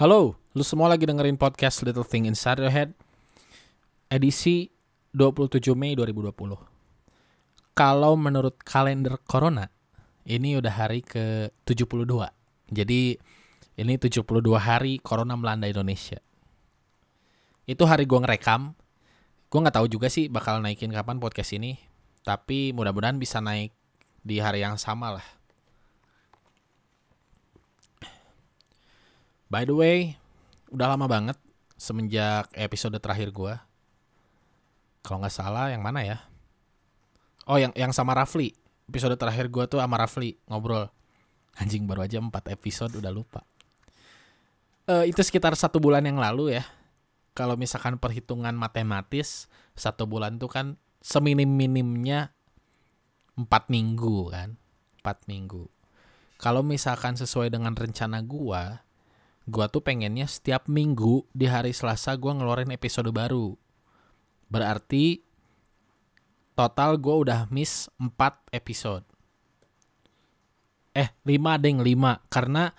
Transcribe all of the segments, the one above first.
Halo, lu semua lagi dengerin podcast Little Thing Inside Your Head edisi 27 Mei 2020. Kalau menurut kalender Corona, ini udah hari ke-72. Jadi ini 72 hari Corona melanda Indonesia. Itu hari gua ngerekam. Gua nggak tahu juga sih bakal naikin kapan podcast ini, tapi mudah-mudahan bisa naik di hari yang sama lah. By the way, udah lama banget semenjak episode terakhir gua. Kalau nggak salah yang mana ya? Oh, yang yang sama Rafli. Episode terakhir gua tuh sama Rafli ngobrol. Anjing baru aja 4 episode udah lupa. Eh itu sekitar satu bulan yang lalu ya. Kalau misalkan perhitungan matematis satu bulan tuh kan seminim-minimnya empat minggu kan, empat minggu. Kalau misalkan sesuai dengan rencana gua, gua tuh pengennya setiap minggu di hari Selasa gua ngeluarin episode baru. Berarti total gua udah miss 4 episode. Eh, 5 deng, 5. Karena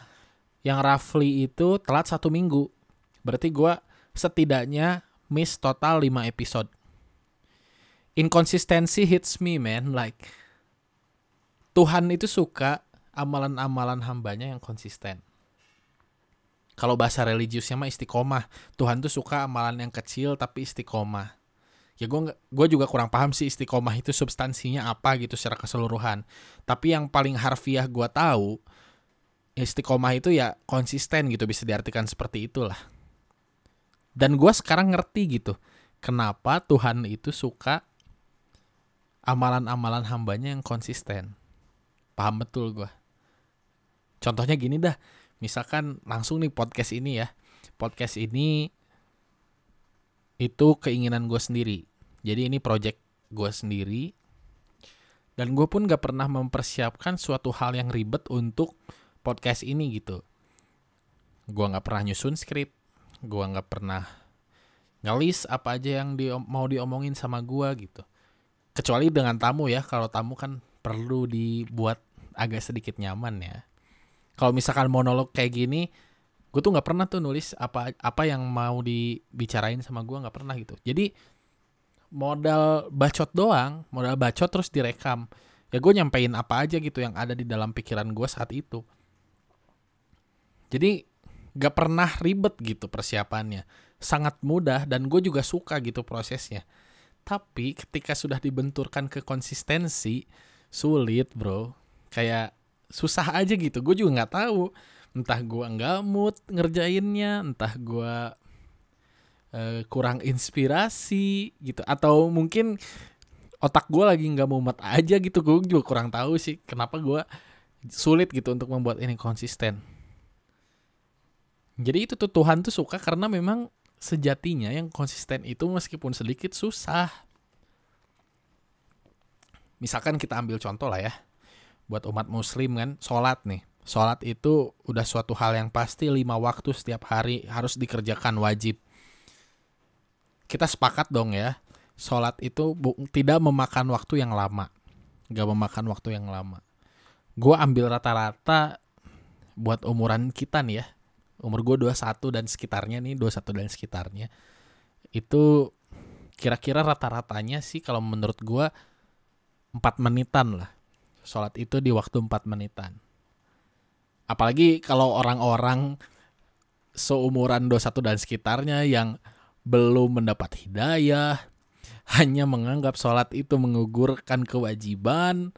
yang roughly itu telat satu minggu. Berarti gua setidaknya miss total 5 episode. Inconsistency hits me, man. Like, Tuhan itu suka amalan-amalan hambanya yang konsisten kalau bahasa religiusnya mah istiqomah. Tuhan tuh suka amalan yang kecil tapi istiqomah. Ya gue gue juga kurang paham sih istiqomah itu substansinya apa gitu secara keseluruhan. Tapi yang paling harfiah gue tahu istiqomah itu ya konsisten gitu bisa diartikan seperti itulah. Dan gue sekarang ngerti gitu kenapa Tuhan itu suka amalan-amalan hambanya yang konsisten. Paham betul gue contohnya gini dah misalkan langsung nih podcast ini ya. Podcast ini itu keinginan gue sendiri. Jadi ini project gue sendiri. Dan gue pun gak pernah mempersiapkan suatu hal yang ribet untuk podcast ini gitu. Gue gak pernah nyusun skrip. Gue gak pernah ngelis apa aja yang di, mau diomongin sama gue gitu. Kecuali dengan tamu ya kalau tamu kan perlu dibuat agak sedikit nyaman ya kalau misalkan monolog kayak gini gue tuh nggak pernah tuh nulis apa apa yang mau dibicarain sama gue nggak pernah gitu. Jadi modal bacot doang modal bacot terus direkam. Ya gue nyampein apa aja gitu yang ada di dalam pikiran gue saat itu. Jadi gak pernah ribet gitu persiapannya. Sangat mudah dan gue juga suka gitu prosesnya. Tapi ketika sudah dibenturkan ke konsistensi sulit bro. Kayak susah aja gitu. Gue juga nggak tahu. Entah gue nggak mood ngerjainnya entah gue uh, kurang inspirasi gitu. Atau mungkin otak gue lagi nggak mumet aja gitu. Gue juga kurang tahu sih kenapa gue sulit gitu untuk membuat ini konsisten. Jadi itu tuh Tuhan tuh suka karena memang sejatinya yang konsisten itu meskipun sedikit susah. Misalkan kita ambil contoh lah ya buat umat muslim kan sholat nih. Sholat itu udah suatu hal yang pasti lima waktu setiap hari harus dikerjakan wajib. Kita sepakat dong ya sholat itu tidak memakan waktu yang lama. Gak memakan waktu yang lama. Gue ambil rata-rata buat umuran kita nih ya. Umur gue 21 dan sekitarnya nih 21 dan sekitarnya. Itu kira-kira rata-ratanya sih kalau menurut gue 4 menitan lah sholat itu di waktu 4 menitan. Apalagi kalau orang-orang seumuran 21 dan sekitarnya yang belum mendapat hidayah, hanya menganggap sholat itu mengugurkan kewajiban,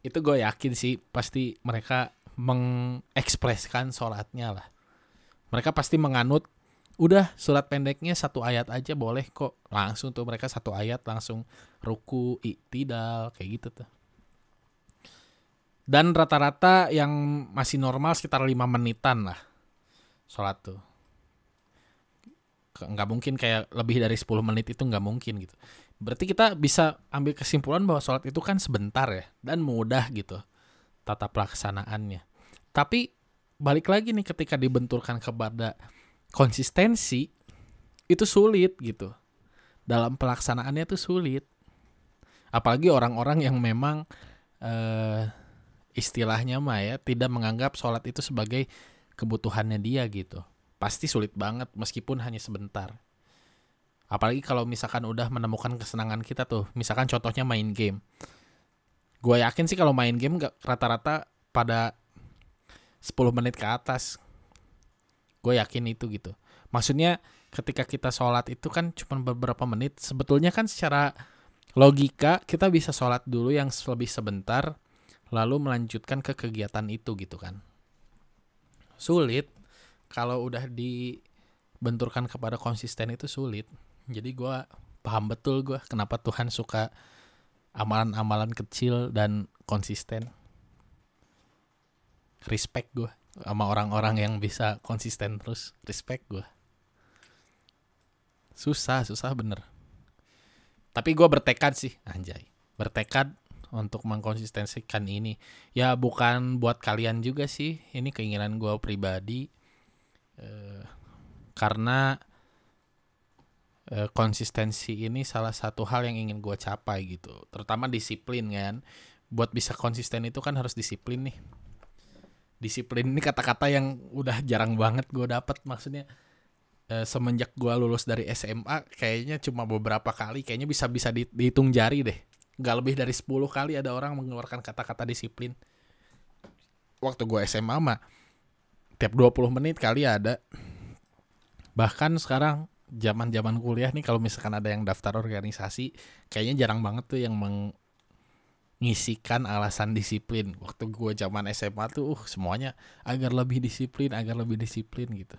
itu gue yakin sih pasti mereka mengekspresikan sholatnya lah. Mereka pasti menganut, udah surat pendeknya satu ayat aja boleh kok. Langsung tuh mereka satu ayat langsung ruku, iktidal, kayak gitu tuh dan rata-rata yang masih normal sekitar lima menitan lah sholat tuh. Nggak mungkin kayak lebih dari 10 menit itu nggak mungkin gitu. Berarti kita bisa ambil kesimpulan bahwa sholat itu kan sebentar ya dan mudah gitu tata pelaksanaannya tapi balik lagi nih ketika dibenturkan kepada konsistensi itu sulit gitu. Dalam pelaksanaannya itu sulit. Apalagi orang-orang yang memang eh, istilahnya mah ya tidak menganggap sholat itu sebagai kebutuhannya dia gitu. Pasti sulit banget meskipun hanya sebentar. Apalagi kalau misalkan udah menemukan kesenangan kita tuh misalkan contohnya main game. Gue yakin sih kalau main game gak rata-rata pada 10 menit ke atas. Gue yakin itu gitu. Maksudnya ketika kita sholat itu kan cuma beberapa menit. Sebetulnya kan secara logika kita bisa sholat dulu yang lebih sebentar lalu melanjutkan ke kegiatan itu gitu kan. Sulit kalau udah dibenturkan kepada konsisten itu sulit. Jadi gue paham betul gue kenapa Tuhan suka amalan-amalan kecil dan konsisten. Respect gue sama orang-orang yang bisa konsisten terus. Respect gue susah susah bener. Tapi gue bertekad sih anjay. Bertekad untuk mengkonsistensikan ini. Ya bukan buat kalian juga sih. Ini keinginan gue pribadi Eh, karena eh, konsistensi ini salah satu hal yang ingin gue capai gitu. Terutama disiplin kan. Buat bisa konsisten itu kan harus disiplin nih. Disiplin ini kata-kata yang udah jarang banget gue dapet maksudnya. Eh, semenjak gue lulus dari SMA kayaknya cuma beberapa kali kayaknya bisa bisa dihitung jari deh nggak lebih dari 10 kali ada orang mengeluarkan kata-kata disiplin. Waktu gue SMA mah tiap 20 menit kali ada. Bahkan sekarang zaman zaman kuliah nih kalau misalkan ada yang daftar organisasi kayaknya jarang banget tuh yang mengisikan alasan disiplin. Waktu gue zaman SMA tuh uh, semuanya agar lebih disiplin agar lebih disiplin gitu.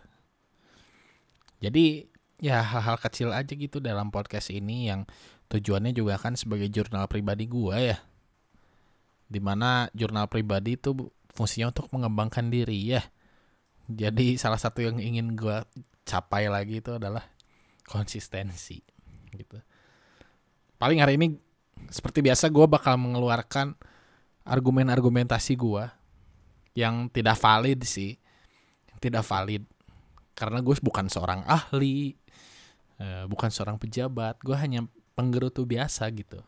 Jadi ya hal-hal kecil aja gitu dalam podcast ini yang tujuannya juga kan sebagai jurnal pribadi gue ya. Di mana jurnal pribadi itu fungsinya untuk mengembangkan diri ya. Jadi salah satu yang ingin gue capai lagi itu adalah konsistensi gitu. Paling hari ini seperti biasa gue bakal mengeluarkan argumen-argumentasi gue yang tidak valid sih, yang tidak valid. Karena gue bukan seorang ahli, eh, bukan seorang pejabat, gue hanya penggerutu biasa gitu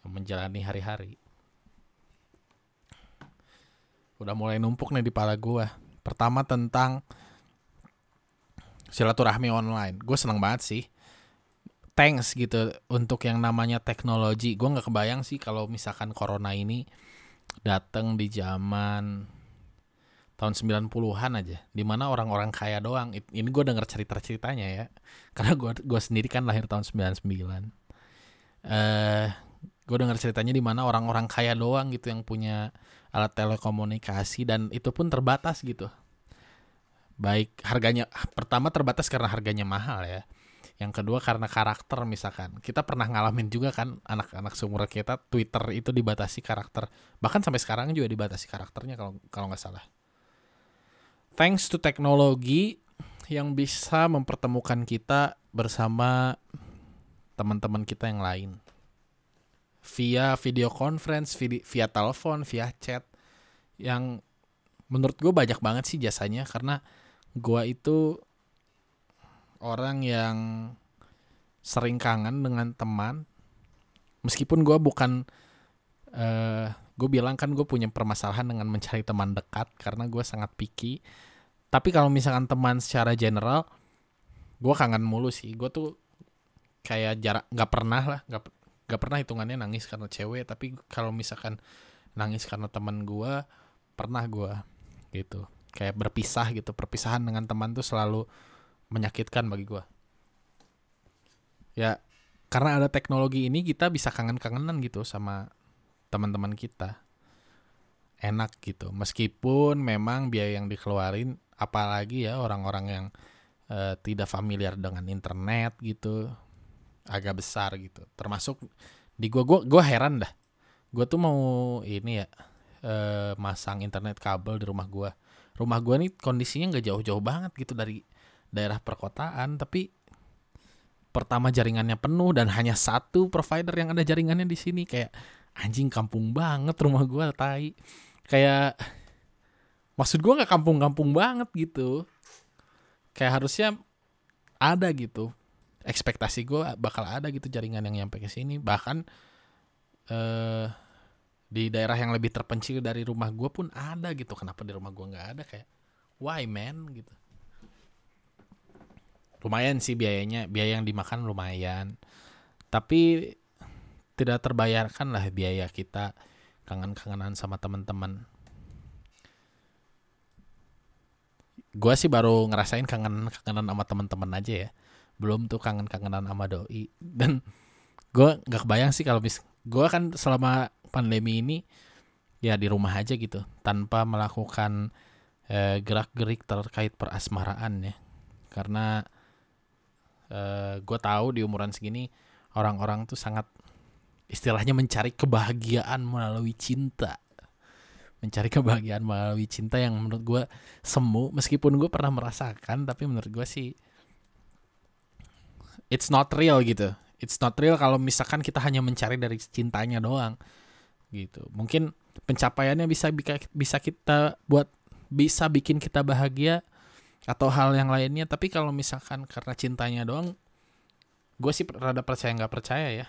yang menjalani hari-hari. Udah mulai numpuk nih di pala gue Pertama tentang silaturahmi online. Gue seneng banget sih. Thanks gitu untuk yang namanya teknologi. Gue nggak kebayang sih kalau misalkan corona ini datang di zaman tahun 90-an aja di mana orang-orang kaya doang ini gue denger cerita-ceritanya ya karena gue gue sendiri kan lahir tahun 99 eh gue denger ceritanya di mana orang-orang kaya doang gitu yang punya alat telekomunikasi dan itu pun terbatas gitu. Baik harganya pertama terbatas karena harganya mahal ya. Yang kedua karena karakter misalkan. Kita pernah ngalamin juga kan anak-anak seumur kita Twitter itu dibatasi karakter. Bahkan sampai sekarang juga dibatasi karakternya kalau kalau nggak salah. Thanks to teknologi yang bisa mempertemukan kita bersama teman-teman kita yang lain. Via video conference, via, telepon, via chat. Yang menurut gue banyak banget sih jasanya karena gue itu orang yang sering kangen dengan teman. Meskipun gue bukan uh, eh, gue bilang kan gue punya permasalahan dengan mencari teman dekat karena gue sangat picky. Tapi kalau misalkan teman secara general gue kangen mulu sih. Gue tuh kayak jarak nggak pernah lah nggak gak pernah hitungannya nangis karena cewek tapi kalau misalkan nangis karena teman gue pernah gue gitu. Kayak berpisah gitu perpisahan dengan teman tuh selalu menyakitkan bagi gue ya karena ada teknologi ini kita bisa kangen-kangenan gitu sama teman-teman kita. Enak gitu meskipun memang biaya yang dikeluarin apalagi ya orang-orang yang uh, tidak familiar dengan internet gitu agak besar gitu. Termasuk di gua gua gua heran dah. Gua tuh mau ini ya eh, masang internet kabel di rumah gua. Rumah gua nih kondisinya nggak jauh-jauh banget gitu dari daerah perkotaan tapi pertama jaringannya penuh dan hanya satu provider yang ada jaringannya di sini. Kayak anjing kampung banget rumah gua tai. Kayak maksud gua nggak kampung-kampung banget gitu. Kayak harusnya ada gitu ekspektasi gue bakal ada gitu jaringan yang nyampe ke sini. Bahkan eh di daerah yang lebih terpencil dari rumah gue pun ada gitu. Kenapa di rumah gue nggak ada? Kayak why man? Gitu. Lumayan sih biayanya. Biaya yang dimakan lumayan. Tapi tidak terbayarkan lah biaya kita kangen-kangenan sama teman-teman. Gue sih baru ngerasain kangen-kangenan sama teman-teman aja ya belum tuh kangen-kangenan sama doi. Dan gue nggak kebayang sih kalau bis gue kan selama pandemi ini ya di rumah aja gitu tanpa melakukan eh, gerak-gerik terkait perasmaraan ya. Karena eh, gue tahu di umuran segini orang-orang tuh sangat istilahnya mencari kebahagiaan melalui cinta. Mencari kebahagiaan melalui cinta yang menurut gue semu meskipun gue pernah merasakan tapi menurut gue sih it's not real gitu. It's not real kalau misalkan kita hanya mencari dari cintanya doang. Gitu. Mungkin pencapaiannya bisa bisa kita buat bisa bikin kita bahagia atau hal yang lainnya. Tapi kalau misalkan karena cintanya doang gue sih rada percaya nggak percaya ya.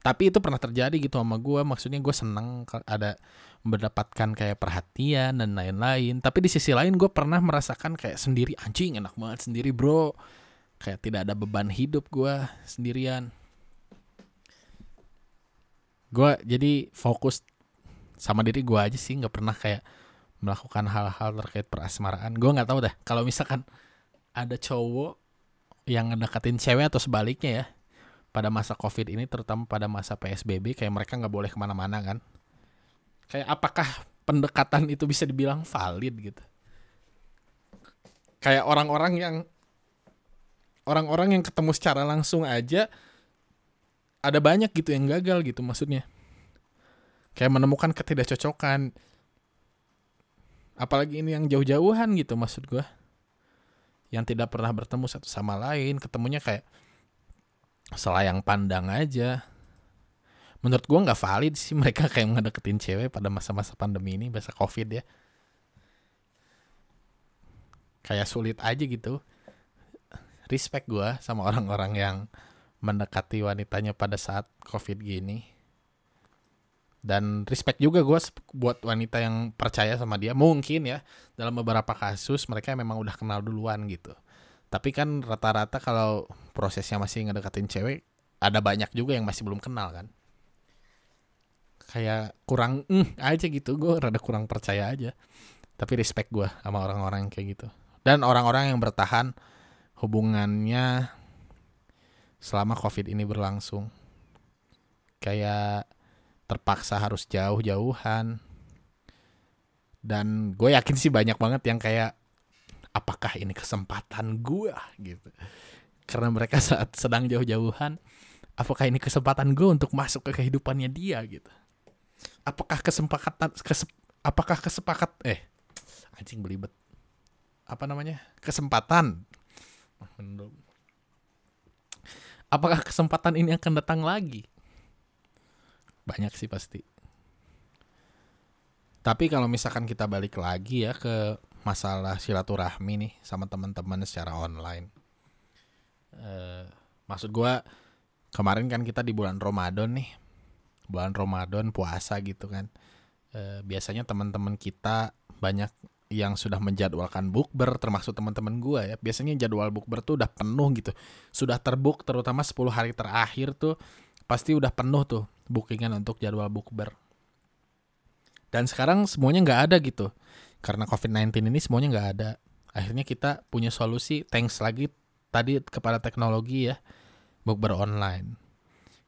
Tapi itu pernah terjadi gitu sama gue maksudnya gue seneng ada mendapatkan kayak perhatian dan lain-lain. Tapi di sisi lain gue pernah merasakan kayak sendiri anjing enak banget sendiri bro kayak tidak ada beban hidup gue sendirian. Gue jadi fokus sama diri gue aja sih nggak pernah kayak melakukan hal-hal terkait perasmaraan. Gue nggak tahu dah kalau misalkan ada cowok yang ngedekatin cewek atau sebaliknya ya pada masa covid ini terutama pada masa psbb kayak mereka nggak boleh ke mana-mana kan. Kayak apakah pendekatan itu bisa dibilang valid gitu? Kayak orang-orang yang orang-orang yang ketemu secara langsung aja ada banyak gitu yang gagal gitu maksudnya. Kayak menemukan ketidakcocokan. Apalagi ini yang jauh-jauhan gitu maksud gue yang tidak pernah bertemu satu sama lain ketemunya kayak selayang pandang aja. Menurut gue nggak valid sih mereka kayak ngedeketin cewek pada masa-masa pandemi ini masa covid ya. Kayak sulit aja gitu respect gue sama orang-orang yang mendekati wanitanya pada saat covid gini. Dan respect juga gue buat wanita yang percaya sama dia. Mungkin ya dalam beberapa kasus mereka memang udah kenal duluan gitu. Tapi kan rata-rata kalau prosesnya masih ngedekatin cewek ada banyak juga yang masih belum kenal kan. Kayak kurang mm, aja gitu. Gue rada kurang percaya aja. Tapi respect gue sama orang-orang yang kayak gitu. Dan orang-orang yang bertahan hubungannya selama covid ini berlangsung. Kayak terpaksa harus jauh-jauhan. Dan gue yakin sih banyak banget yang kayak apakah ini kesempatan gue gitu. Karena mereka saat sedang jauh-jauhan apakah ini kesempatan gue untuk masuk ke kehidupannya dia? gitu. Apakah kesempatan kesep, apakah kesepakat eh anjing belibet. Apa namanya? Kesempatan Apakah kesempatan ini akan datang lagi? Banyak sih pasti. Tapi kalau misalkan kita balik lagi ya ke masalah silaturahmi nih sama teman-teman secara online. Uh, maksud gue kemarin kan kita di bulan Ramadan nih. Bulan Ramadan puasa gitu kan. Uh, biasanya teman-teman kita banyak yang sudah menjadwalkan bukber termasuk teman-teman gue ya. Biasanya jadwal bukber tuh udah penuh gitu. Sudah terbuk terutama 10 hari terakhir tuh pasti udah penuh tuh bookingan untuk jadwal bukber. Dan sekarang semuanya nggak ada gitu. Karena covid-19 ini semuanya nggak ada. Akhirnya kita punya solusi thanks lagi tadi kepada teknologi ya bukber online.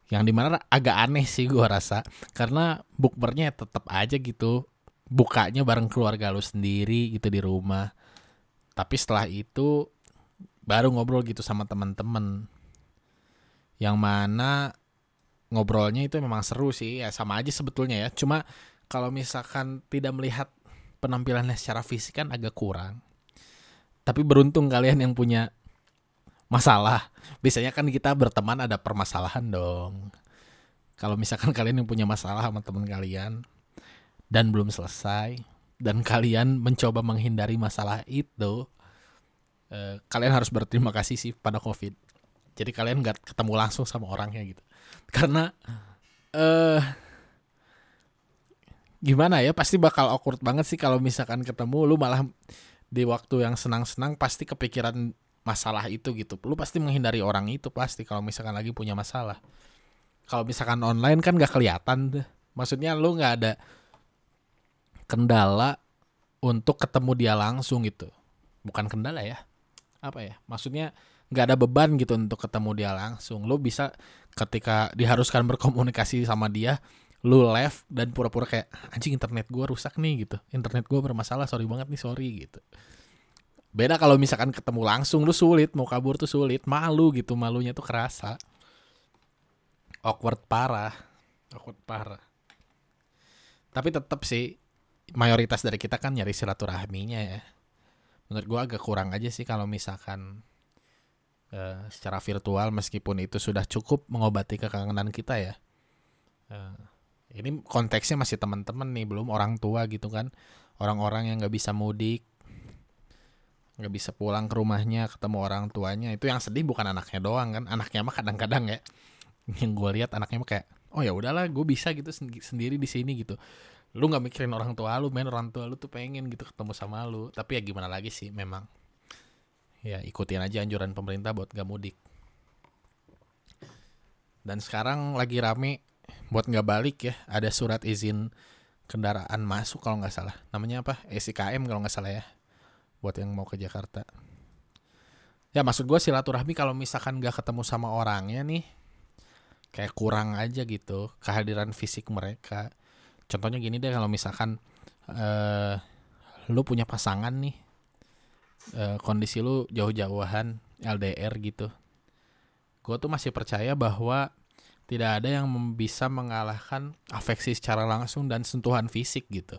Yang di mana agak aneh sih gue rasa. Karena bukbernya tetap aja gitu bukanya bareng keluarga lu sendiri gitu di rumah. Tapi setelah itu baru ngobrol gitu sama teman-teman yang mana ngobrolnya itu memang seru sih ya sama aja sebetulnya ya. Cuma kalau misalkan tidak melihat penampilannya secara fisik kan agak kurang. Tapi beruntung kalian yang punya masalah. Biasanya kan kita berteman ada permasalahan dong. Kalau misalkan kalian yang punya masalah sama teman kalian dan belum selesai. Dan kalian mencoba menghindari masalah itu eh, kalian harus berterima kasih sih pada covid. Jadi kalian nggak ketemu langsung sama orangnya gitu. Karena eh gimana ya pasti bakal awkward banget sih kalau misalkan ketemu lu malah di waktu yang senang-senang pasti kepikiran masalah itu gitu. Lu pasti menghindari orang itu pasti kalau misalkan lagi punya masalah. Kalau misalkan online kan gak kelihatan tuh. Maksudnya lu nggak ada kendala untuk ketemu dia langsung gitu bukan kendala ya apa ya maksudnya nggak ada beban gitu untuk ketemu dia langsung lu bisa ketika diharuskan berkomunikasi sama dia lu live dan pura-pura kayak anjing internet gua rusak nih gitu internet gua bermasalah sorry banget nih sorry gitu Beda kalau misalkan ketemu langsung lu sulit, mau kabur tuh sulit, malu gitu, malunya tuh kerasa. Awkward parah. Awkward parah. Tapi tetap sih mayoritas dari kita kan nyari silaturahminya ya. Menurut gua agak kurang aja sih kalau misalkan uh, secara virtual meskipun itu sudah cukup mengobati kekangenan kita ya. Uh, ini konteksnya masih teman-teman nih, belum orang tua gitu kan. Orang-orang yang nggak bisa mudik, nggak bisa pulang ke rumahnya ketemu orang tuanya itu yang sedih bukan anaknya doang kan anaknya mah kadang-kadang ya yang gue lihat anaknya mah kayak oh ya udahlah gue bisa gitu sendiri di sini gitu lu nggak mikirin orang tua lu main orang tua lu tuh pengen gitu ketemu sama lu. Tapi ya gimana lagi sih memang. Ya ikutin aja anjuran pemerintah buat gak mudik. Dan sekarang lagi rame buat nggak balik ya ada surat izin kendaraan masuk kalau nggak salah. Namanya apa? SIKM kalau nggak salah ya buat yang mau ke Jakarta. Ya maksud gue silaturahmi kalau misalkan gak ketemu sama orangnya nih, kayak kurang aja gitu kehadiran fisik mereka. Contohnya gini deh kalau misalkan uh, lu punya pasangan nih, uh, kondisi lu jauh-jauhan LDR gitu. Gue tuh masih percaya bahwa tidak ada yang bisa mengalahkan afeksi secara langsung dan sentuhan fisik gitu.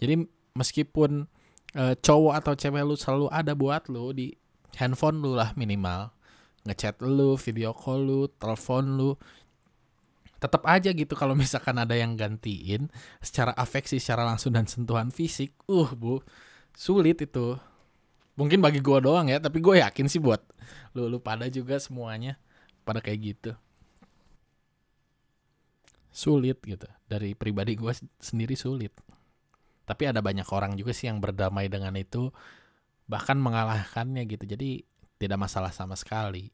Jadi meskipun uh, cowok atau cewek lu selalu ada buat lu di handphone lu lah minimal ngechat lu video call lu telepon lu tetap aja gitu kalau misalkan ada yang gantiin secara afeksi secara langsung dan sentuhan fisik uh bu sulit itu. Mungkin bagi gua doang ya tapi gue yakin sih buat lu lu pada juga semuanya pada kayak gitu. Sulit gitu. Dari pribadi gue sendiri sulit. Tapi ada banyak orang juga sih yang berdamai dengan itu bahkan mengalahkannya gitu. Jadi tidak masalah sama sekali.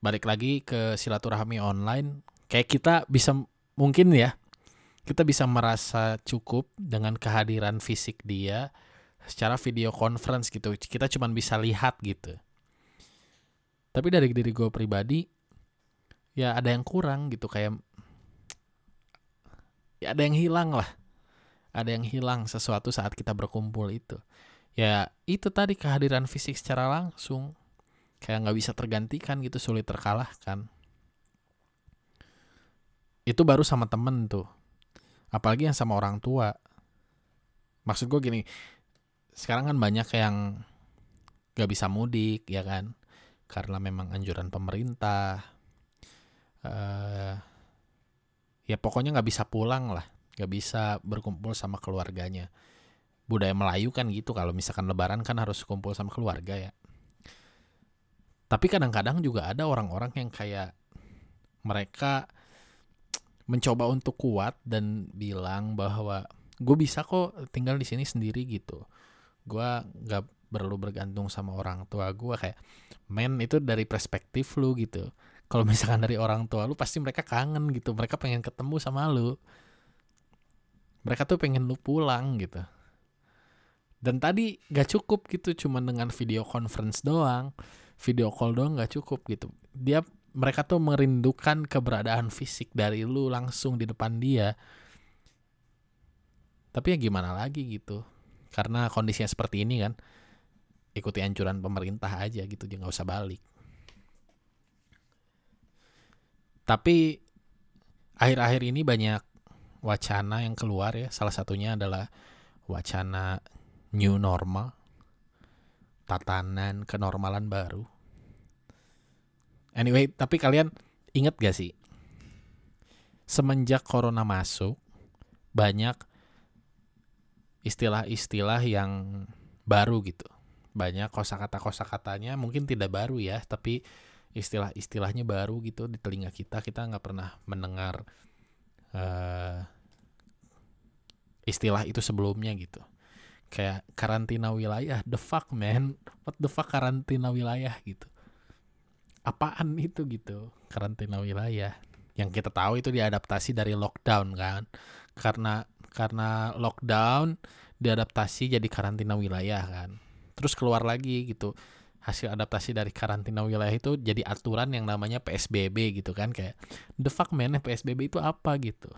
Balik lagi ke silaturahmi online kayak kita bisa mungkin ya kita bisa merasa cukup dengan kehadiran fisik dia secara video conference gitu. Kita cuma bisa lihat gitu. Tapi dari diri gue pribadi ya ada yang kurang gitu kayak ya ada yang hilang lah. Ada yang hilang sesuatu saat kita berkumpul itu. Ya itu tadi kehadiran fisik secara langsung. Kayak nggak bisa tergantikan gitu sulit terkalahkan itu baru sama temen tuh. Apalagi yang sama orang tua. Maksud gue gini sekarang kan banyak yang nggak bisa mudik ya kan? Karena memang anjuran pemerintah uh, ya pokoknya nggak bisa pulang lah. Gak bisa berkumpul sama keluarganya. Budaya Melayu kan gitu kalau misalkan lebaran kan harus kumpul sama keluarga ya. Tapi kadang-kadang juga ada orang-orang yang kayak mereka mencoba untuk kuat dan bilang bahwa gue bisa kok tinggal di sini sendiri gitu. Gue gak perlu bergantung sama orang tua gue kayak men itu dari perspektif lu gitu. Kalau misalkan dari orang tua lu pasti mereka kangen gitu. Mereka pengen ketemu sama lu. Mereka tuh pengen lu pulang gitu. Dan tadi gak cukup gitu cuma dengan video conference doang. Video call doang gak cukup gitu. Dia mereka tuh merindukan keberadaan fisik dari lu langsung di depan dia tapi ya gimana lagi gitu karena kondisinya seperti ini kan ikuti anjuran pemerintah aja gitu jangan usah balik tapi akhir-akhir ini banyak wacana yang keluar ya. Salah satunya adalah wacana new normal, tatanan kenormalan baru. Anyway, tapi kalian inget gak sih? Semenjak corona masuk, banyak istilah-istilah yang baru gitu. Banyak kosakata-kosakatanya mungkin tidak baru ya, tapi istilah-istilahnya baru gitu di telinga kita. Kita nggak pernah mendengar uh, istilah itu sebelumnya gitu. kayak karantina wilayah the fuck man what the fuck karantina wilayah gitu apaan itu gitu karantina wilayah. Yang kita tahu itu diadaptasi dari lockdown kan. Karena karena lockdown diadaptasi jadi karantina wilayah kan. Terus keluar lagi gitu. Hasil adaptasi dari karantina wilayah itu jadi aturan yang namanya PSBB gitu kan. Kayak the fuck man PSBB itu apa? gitu.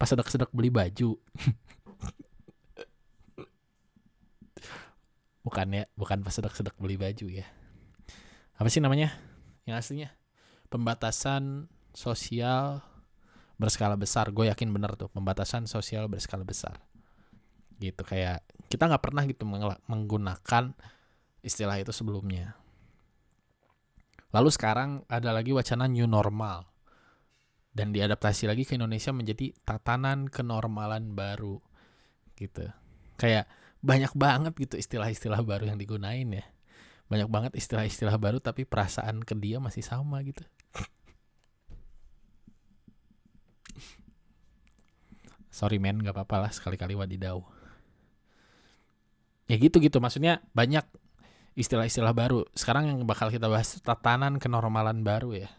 Pas sedek-sedek beli baju. Bukan ya bukan pas sedek-sedek beli baju ya apa sih namanya? Yang aslinya? Pembatasan sosial berskala besar. Gue yakin bener tuh pembatasan sosial berskala besar. Gitu kayak kita nggak pernah gitu menggunakan istilah itu sebelumnya. Lalu sekarang ada lagi wacana new normal. Dan diadaptasi lagi ke Indonesia menjadi tatanan kenormalan baru. Gitu. Kayak banyak banget gitu istilah-istilah baru yang digunain ya banyak banget istilah-istilah baru tapi perasaan ke dia masih sama gitu sorry men gak apa-apa lah sekali-kali wadidau ya gitu gitu maksudnya banyak istilah-istilah baru sekarang yang bakal kita bahas tatanan kenormalan baru ya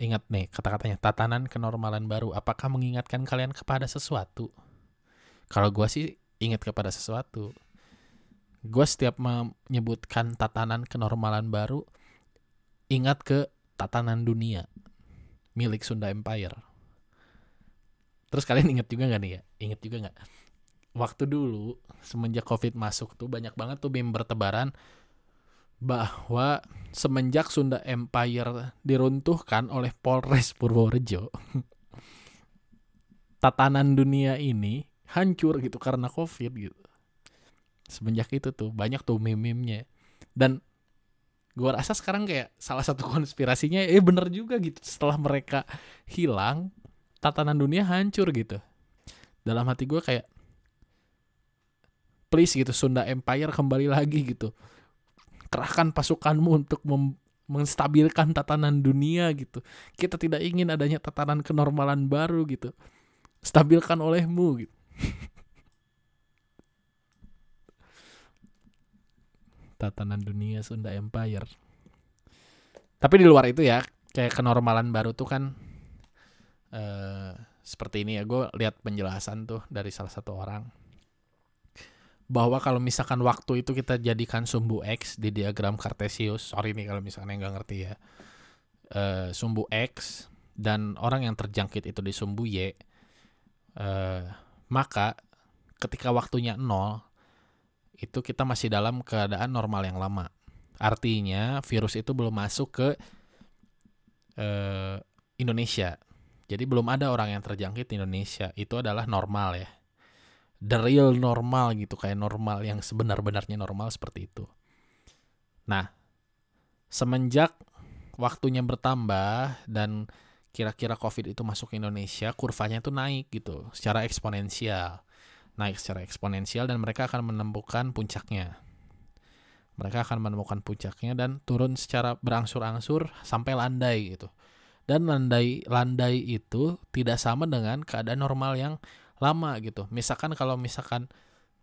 Ingat nih kata-katanya, tatanan kenormalan baru. Apakah mengingatkan kalian kepada sesuatu? Kalau gue sih ingat kepada sesuatu. Gue setiap menyebutkan tatanan kenormalan baru, ingat ke tatanan dunia milik Sunda Empire. Terus kalian ingat juga gak nih ya? Ingat juga gak? Waktu dulu, semenjak COVID masuk tuh banyak banget tuh meme bertebaran bahwa semenjak Sunda Empire diruntuhkan oleh Polres Purworejo, tatanan dunia ini hancur gitu karena COVID gitu. Semenjak itu tuh banyak tuh meme-memnya. Dan gua rasa sekarang kayak salah satu konspirasinya eh bener juga gitu setelah mereka hilang tatanan dunia hancur gitu. Dalam hati gue kayak please gitu Sunda Empire kembali lagi gitu kerahkan pasukanmu untuk menstabilkan tatanan dunia gitu. Kita tidak ingin adanya tatanan kenormalan baru gitu. Stabilkan olehmu gitu. tatanan dunia Sunda Empire. Tapi di luar itu ya, kayak kenormalan baru tuh kan uh, seperti ini ya. Gue lihat penjelasan tuh dari salah satu orang bahwa kalau misalkan waktu itu kita jadikan sumbu X di diagram Cartesius, sorry nih kalau misalkan yang nggak ngerti ya, uh, sumbu X dan orang yang terjangkit itu di sumbu Y, uh, maka ketika waktunya nol, itu kita masih dalam keadaan normal yang lama. Artinya virus itu belum masuk ke uh, Indonesia. Jadi belum ada orang yang terjangkit di Indonesia. Itu adalah normal ya the real normal gitu kayak normal yang sebenar-benarnya normal seperti itu. Nah, semenjak waktunya bertambah dan kira-kira COVID itu masuk ke Indonesia, kurvanya itu naik gitu, secara eksponensial. Naik secara eksponensial dan mereka akan menemukan puncaknya. Mereka akan menemukan puncaknya dan turun secara berangsur-angsur sampai landai gitu. Dan landai landai itu tidak sama dengan keadaan normal yang lama gitu. Misalkan kalau misalkan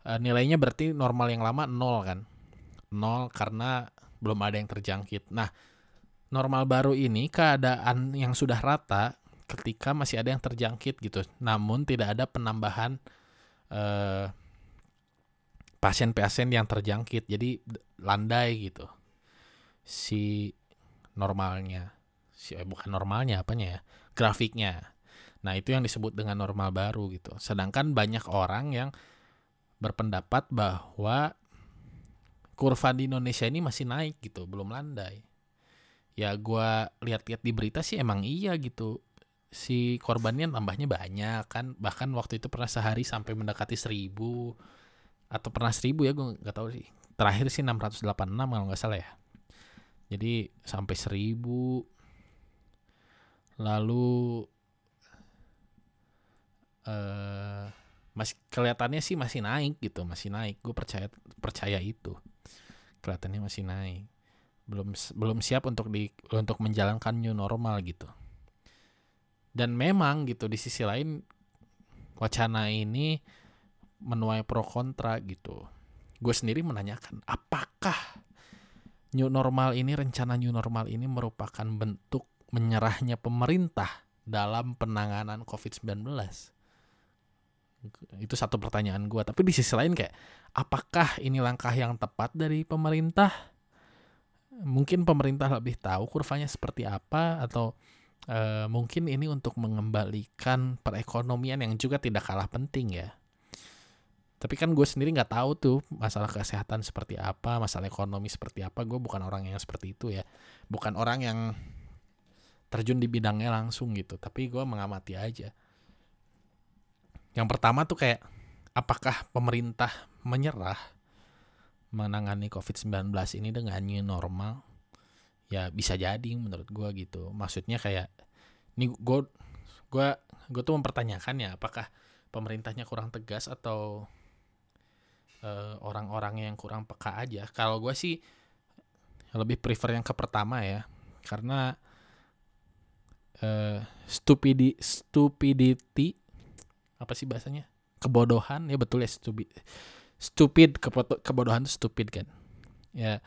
uh, nilainya berarti normal yang lama nol kan. Nol karena belum ada yang terjangkit. Nah, normal baru ini keadaan yang sudah rata ketika masih ada yang terjangkit gitu. Namun tidak ada penambahan uh, pasien-pasien yang terjangkit. Jadi landai gitu. Si normalnya. Si eh, bukan normalnya apanya ya? Grafiknya. Nah, itu yang disebut dengan normal baru gitu. Sedangkan banyak orang yang berpendapat bahwa kurva di Indonesia ini masih naik gitu, belum landai. Ya gue lihat-lihat di berita sih emang iya gitu. Si korbannya tambahnya banyak kan. Bahkan waktu itu pernah sehari sampai mendekati seribu. Atau pernah seribu ya gue nggak tahu sih. Terakhir sih 686 kalau nggak salah ya. Jadi sampai seribu. Lalu uh, masih kelihatannya sih masih naik gitu masih naik gue percaya percaya itu kelihatannya masih naik belum belum siap untuk di untuk menjalankan new normal gitu dan memang gitu di sisi lain wacana ini menuai pro kontra gitu. Gue sendiri menanyakan, apakah new normal ini, rencana new normal ini merupakan bentuk menyerahnya pemerintah dalam penanganan COVID-19? Itu satu pertanyaan gue. Tapi di sisi lain kayak, apakah ini langkah yang tepat dari pemerintah? Mungkin pemerintah lebih tahu kurvanya seperti apa atau uh, mungkin ini untuk mengembalikan perekonomian yang juga tidak kalah penting ya. Tapi kan gue sendiri nggak tahu tuh masalah kesehatan seperti apa masalah ekonomi seperti apa. Gue bukan orang yang seperti itu ya. Bukan orang yang terjun di bidangnya langsung gitu. Tapi gue mengamati aja. Yang pertama tuh kayak apakah pemerintah menyerah menangani COVID-19 ini dengan new normal ya bisa jadi menurut gue gitu. Maksudnya kayak ini gue gue gue tuh mempertanyakan ya apakah pemerintahnya kurang tegas atau uh, orang-orangnya yang kurang peka aja. Kalau gue sih lebih prefer yang ke pertama ya, karena uh, stupidi stupidity apa sih bahasanya? Kebodohan ya betul ya stupid stupid kebodohan itu stupid kan. Ya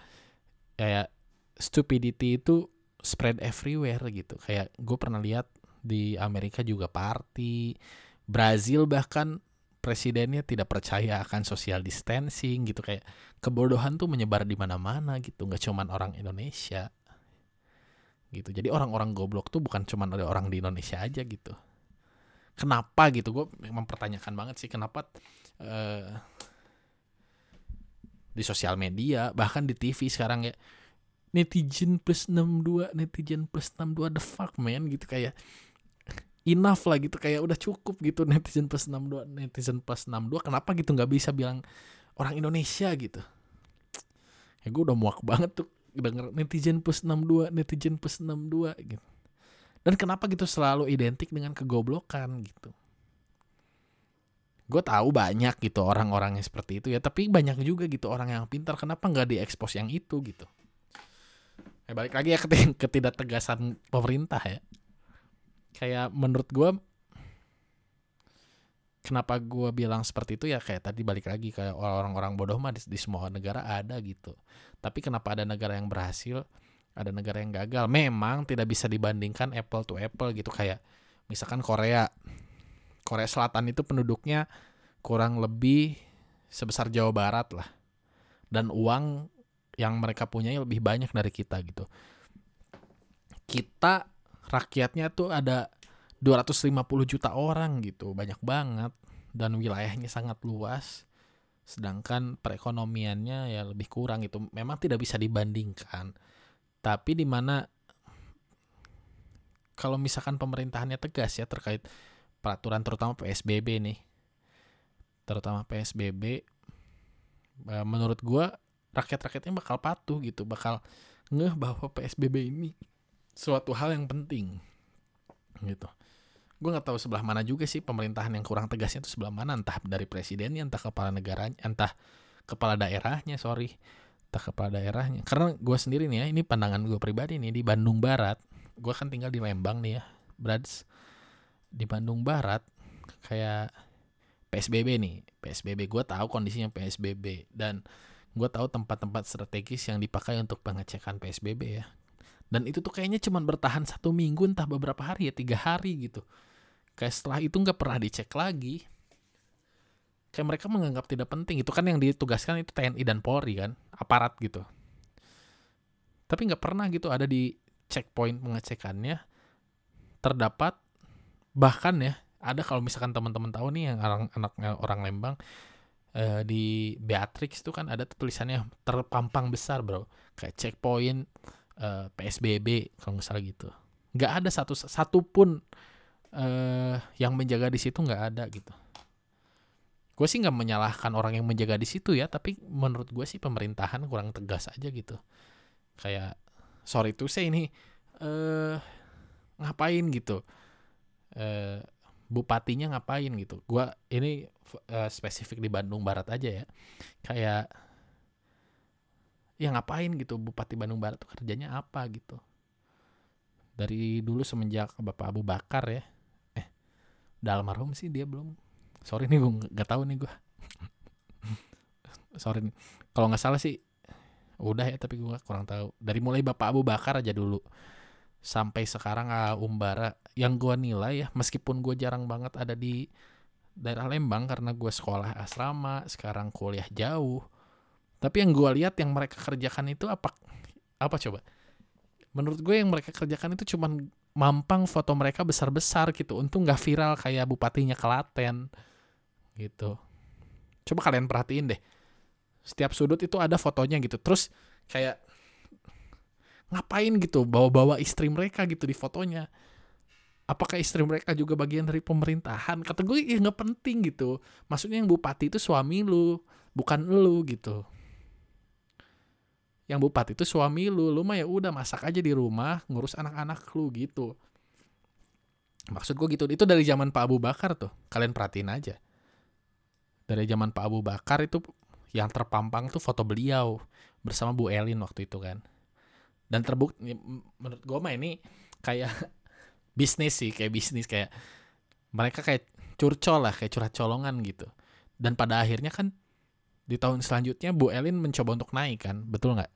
kayak stupidity itu spread everywhere gitu. Kayak gue pernah lihat di Amerika juga party Brazil bahkan presidennya tidak percaya akan social distancing gitu. Kayak kebodohan tuh menyebar di mana-mana gitu nggak cuman orang Indonesia gitu. Jadi orang-orang goblok tuh bukan cuman ada orang di Indonesia aja gitu. Kenapa gitu? Gue mempertanyakan banget sih kenapa uh, di sosial media bahkan di TV sekarang ya netizen plus 62 netizen plus 62 the fuck man gitu kayak enough lah gitu kayak udah cukup gitu netizen plus 62 netizen plus 62 kenapa gitu nggak bisa bilang orang Indonesia gitu? Ya gue udah muak banget tuh denger netizen plus 62 netizen plus 62 gitu. Dan kenapa gitu selalu identik dengan kegoblokan gitu? Gue tahu banyak gitu orang-orang yang seperti itu ya tapi banyak juga gitu orang yang pintar kenapa nggak diekspos yang itu gitu ya balik lagi ya ketidaktegasan pemerintah ya. Kayak menurut gue kenapa gue bilang seperti itu ya kayak tadi balik lagi kayak orang-orang bodoh mah di, di semua negara ada gitu. Tapi kenapa ada negara yang berhasil ada negara yang gagal? Memang tidak bisa dibandingkan apple to apple gitu. Kayak misalkan Korea. Korea Selatan itu penduduknya kurang lebih sebesar Jawa Barat lah. Dan uang yang mereka punya lebih banyak dari kita gitu kita rakyatnya tuh ada 250 juta orang gitu, banyak banget dan wilayahnya sangat luas. Sedangkan perekonomiannya ya lebih kurang gitu. Memang tidak bisa dibandingkan. Tapi di mana kalau misalkan pemerintahannya tegas ya terkait peraturan terutama PSBB nih. Terutama PSBB eh, menurut gua rakyat-rakyatnya bakal patuh gitu, bakal ngeh bahwa PSBB ini suatu hal yang penting gitu. Gue nggak tahu sebelah mana juga sih pemerintahan yang kurang tegasnya itu sebelah mana entah dari presidennya entah kepala negaranya entah kepala daerahnya sorry entah kepala daerahnya. Karena gue sendiri nih ya ini pandangan gue pribadi nih di Bandung Barat gue kan tinggal di Lembang nih ya Brads. Di Bandung Barat kayak PSBB nih PSBB gue tahu kondisinya PSBB dan gue tahu tempat-tempat strategis yang dipakai untuk pengecekan PSBB ya. Dan itu tuh kayaknya cuma bertahan satu minggu entah beberapa hari ya tiga hari gitu. Kayak setelah itu nggak pernah dicek lagi. Kayak mereka menganggap tidak penting. Itu kan yang ditugaskan itu TNI dan Polri kan aparat gitu. Tapi nggak pernah gitu ada di checkpoint pengecekannya. Terdapat bahkan ya ada kalau misalkan teman-teman tahu nih yang orang anak orang Lembang eh, di Beatrix itu kan ada tulisannya terpampang besar bro. Kayak checkpoint uh, eh, PSBB kalau nggak salah gitu. Nggak ada satu satu pun uh, yang menjaga di situ nggak ada gitu. Gue sih nggak menyalahkan orang yang menjaga di situ ya tapi menurut gue sih pemerintahan kurang tegas aja gitu. Kayak sorry tuh saya ini uh, ngapain gitu? Uh, bupatinya ngapain gitu. Gue ini uh, spesifik di Bandung Barat aja ya. Kayak ya ngapain gitu Bupati Bandung Barat tuh kerjanya apa? gitu. Dari dulu semenjak Bapak Abu Bakar ya. Eh udah almarhum sih dia belum. Sorry nih gue nggak tahu nih gue sorry nih. Kalau nggak salah sih udah ya tapi gue kurang tahu. Dari mulai Bapak Abu Bakar aja dulu sampai sekarang uh, Umbara yang gue nilai ya meskipun gue jarang banget ada di daerah Lembang karena gue sekolah asrama sekarang kuliah jauh tapi yang gue lihat yang mereka kerjakan itu apa apa coba? Menurut gue yang mereka kerjakan itu cuman mampang foto mereka besar-besar gitu untung nggak viral kayak bupatinya Kelaten gitu. Coba kalian perhatiin deh setiap sudut itu ada fotonya gitu terus kayak ngapain gitu bawa-bawa istri mereka gitu di fotonya. Apakah istri mereka juga bagian dari pemerintahan? Kata gue ya nggak penting gitu. Maksudnya yang bupati itu suami lu bukan lu gitu. Yang bupati itu suami lu lu mah ya udah masak aja di rumah ngurus anak-anak lu gitu. Maksud gue gitu itu dari zaman Pak Abu Bakar tuh kalian perhatiin aja. Dari zaman Pak Abu Bakar itu yang terpampang tuh foto beliau bersama Bu Elin waktu itu kan dan terbukti menurut gue mah ini kayak bisnis sih kayak bisnis kayak mereka kayak curcol lah kayak curhat colongan gitu. Dan pada akhirnya kan di tahun selanjutnya Bu Elin mencoba untuk naik kan betul nggak?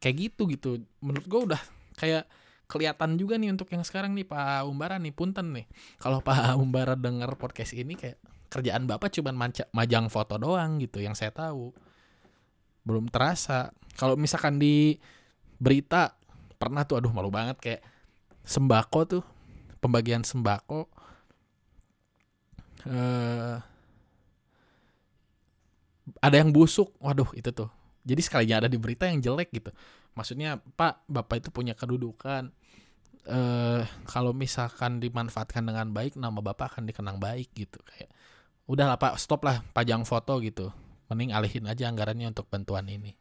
Kayak gitu gitu. Menurut gue udah kayak kelihatan juga nih untuk yang sekarang nih Pak Umbara nih punten nih. Kalau Pak Umbara denger podcast ini kayak kerjaan bapak cuman manca, majang foto doang gitu yang saya tahu. Belum terasa kalau misalkan di berita pernah tuh aduh malu banget kayak sembako tuh pembagian sembako eh ada yang busuk waduh itu tuh. Jadi sekalinya ada di berita yang jelek gitu. Maksudnya pak bapak itu punya kedudukan eh kalau misalkan dimanfaatkan dengan baik nama bapak akan dikenang baik gitu. Kayak udahlah pak stop lah pajang foto gitu. Mending alihin aja anggarannya untuk bantuan ini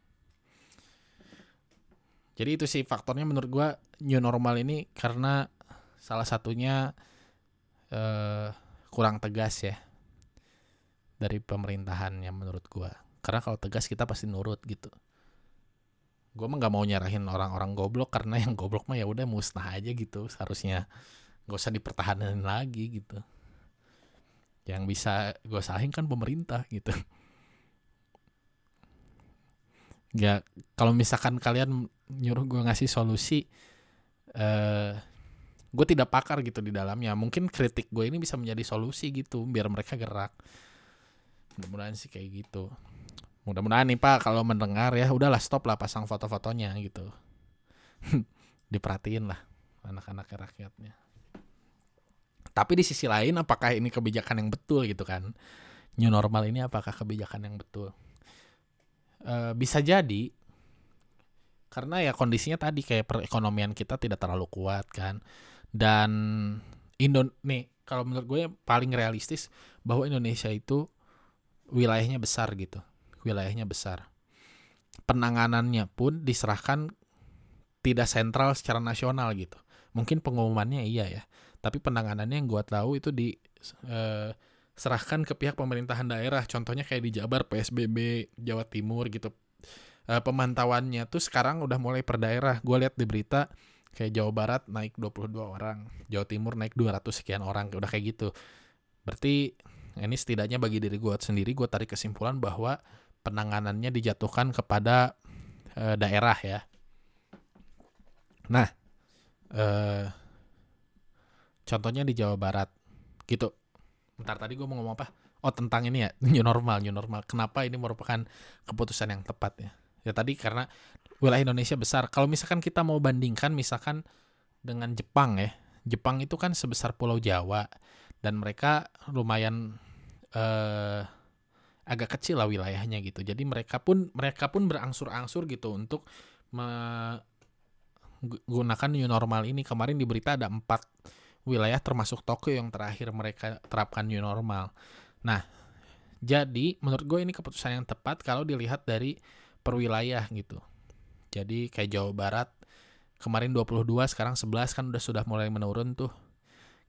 jadi itu sih faktornya menurut gue new normal ini karena salah satunya uh, kurang tegas ya dari pemerintahannya menurut gue karena kalau tegas kita pasti nurut gitu. Gue mah nggak mau nyerahin orang-orang goblok karena yang goblok mah ya udah musnah aja gitu. Seharusnya gak usah dipertahankan lagi gitu. Yang bisa gue salahin kan pemerintah gitu. Ya kalau misalkan kalian nyuruh gue ngasih solusi uh, gue tidak pakar gitu di dalamnya. Mungkin kritik gue ini bisa menjadi solusi gitu biar mereka gerak. Mudah-mudahan sih kayak gitu. Mudah-mudahan nih pak kalau mendengar ya udahlah stop lah pasang foto-fotonya gitu. Diperhatiin lah anak-anak rakyatnya. Tapi di sisi lain apakah ini kebijakan yang betul gitu kan? New normal ini apakah kebijakan yang betul? Eh, bisa jadi karena ya kondisinya tadi kayak perekonomian kita tidak terlalu kuat kan dan Indo nih kalau menurut gue paling realistis bahwa Indonesia itu wilayahnya besar gitu wilayahnya besar penanganannya pun diserahkan tidak sentral secara nasional gitu mungkin pengumumannya iya ya tapi penanganannya yang gue tahu itu di eh, serahkan ke pihak pemerintahan daerah. Contohnya kayak di Jabar, PSBB, Jawa Timur gitu. E, pemantauannya tuh sekarang udah mulai per daerah. Gue lihat di berita kayak Jawa Barat naik 22 orang, Jawa Timur naik 200 sekian orang, udah kayak gitu. Berarti ini setidaknya bagi diri gue sendiri, gue tarik kesimpulan bahwa penanganannya dijatuhkan kepada e, daerah ya. Nah, e, contohnya di Jawa Barat gitu Bentar tadi gue mau ngomong apa? Oh tentang ini ya new normal new normal. Kenapa ini merupakan keputusan yang tepat ya? Ya tadi karena wilayah Indonesia besar. Kalau misalkan kita mau bandingkan misalkan dengan Jepang ya, Jepang itu kan sebesar Pulau Jawa dan mereka lumayan eh, agak kecil lah wilayahnya gitu. Jadi mereka pun mereka pun berangsur-angsur gitu untuk menggunakan new normal ini. Kemarin di berita ada empat wilayah termasuk Tokyo yang terakhir mereka terapkan new normal. Nah, jadi menurut gue ini keputusan yang tepat kalau dilihat dari perwilayah gitu. Jadi kayak Jawa Barat kemarin 22 sekarang 11 kan udah sudah mulai menurun tuh.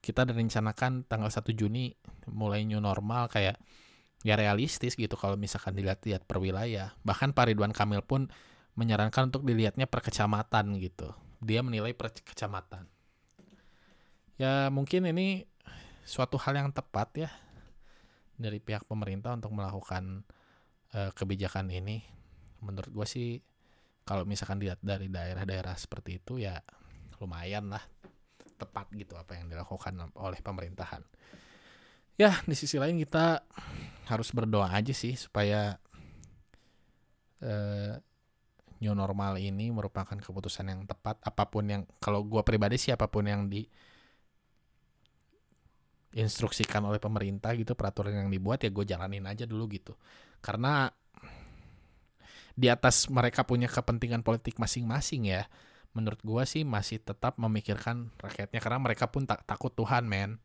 Kita direncanakan tanggal 1 Juni mulai new normal kayak ya realistis gitu kalau misalkan dilihat-lihat per wilayah. Bahkan Pak Ridwan Kamil pun menyarankan untuk dilihatnya per kecamatan gitu. Dia menilai per kecamatan ya mungkin ini suatu hal yang tepat ya dari pihak pemerintah untuk melakukan uh, kebijakan ini menurut gue sih kalau misalkan dilihat dari daerah-daerah seperti itu ya lumayan lah. Tepat gitu apa yang dilakukan oleh pemerintahan. Ya di sisi lain kita harus berdoa aja sih supaya uh, new normal ini merupakan keputusan yang tepat. Apa pun yang kalau gue pribadi sih apa pun yang di instruksikan oleh pemerintah gitu peraturan yang dibuat ya gue jalanin aja dulu gitu. Karena di atas mereka punya kepentingan politik masing-masing ya. Menurut gue sih masih tetap memikirkan rakyatnya karena mereka pun tak takut Tuhan men.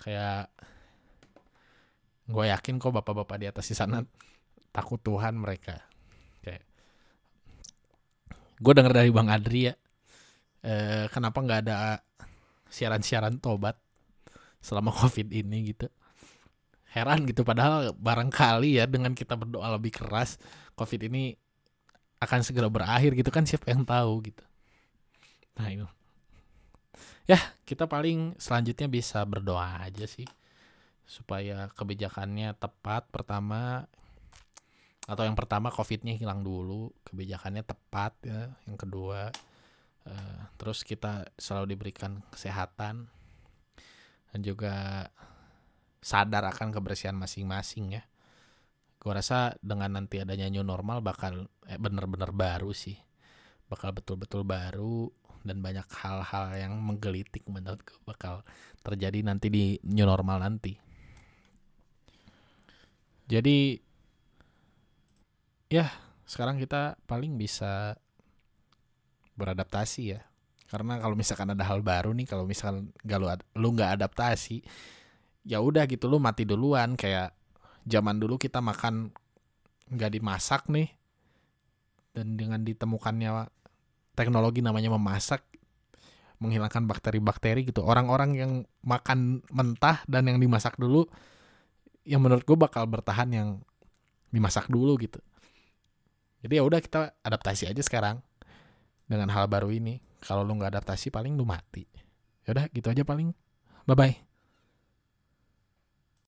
Kayak gue yakin kok bapak-bapak di atas di sana takut Tuhan mereka. Kayak gue denger dari bang Adri ya eh, kenapa nggak ada siaran-siaran tobat selama covid ini gitu heran gitu. Padahal barangkali ya dengan kita berdoa lebih keras covid ini akan segera berakhir gitu kan siapa yang tahu gitu. Nah itu ya kita paling selanjutnya bisa berdoa aja sih supaya kebijakannya tepat pertama atau yang pertama covidnya hilang dulu kebijakannya tepat ya yang kedua uh, terus kita selalu diberikan kesehatan dan juga sadar akan kebersihan masing-masing ya. Gue rasa dengan nanti adanya new normal bakal eh, bener-bener baru sih. Bakal betul-betul baru dan banyak hal-hal yang menggelitik menurut gue bakal terjadi nanti di new normal nanti. Jadi ya sekarang kita paling bisa beradaptasi ya karena kalau misalkan ada hal baru nih kalau misalkan gak lu lu nggak adaptasi ya udah gitu lu mati duluan. Kayak zaman dulu kita makan nggak dimasak nih. Dan dengan ditemukannya teknologi namanya memasak menghilangkan bakteri-bakteri gitu. Orang-orang yang makan mentah dan yang dimasak dulu yang menurut gue bakal bertahan yang dimasak dulu gitu. Jadi ya udah kita adaptasi aja sekarang dengan hal baru ini. Kalau lu nggak adaptasi paling lu mati. Yaudah gitu aja paling. Bye bye